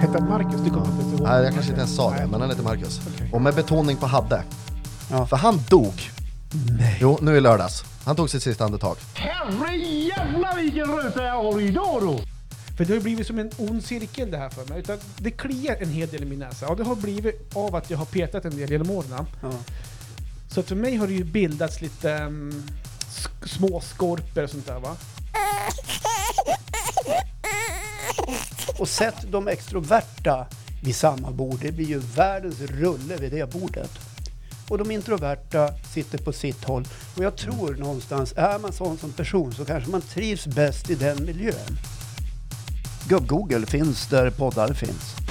Hette han Marcus? Du kommer inte ihåg? Nej, jag kanske inte ens sa det, Nej. men han heter Marcus. Okej. Och med betoning på hade. Ja. För han dog. Nej. Jo, nu i lördags. Han tog sitt sista andetag. Herre jävlar vilken röta jag har idag då! För det har ju blivit som en ond cirkel det här för mig. Utan det kliar en hel del i min näsa. Och det har blivit av att jag har petat en del genom åren. Ja. Så att för mig har det ju bildats lite um, sk- små skorpor och sånt där va. Och sätt de extroverta vid samma bord. Det blir ju världens rulle vid det bordet. Och de introverta sitter på sitt håll. Och jag tror någonstans, är man sån som person så kanske man trivs bäst i den miljön. Gubb-Google finns där poddar finns.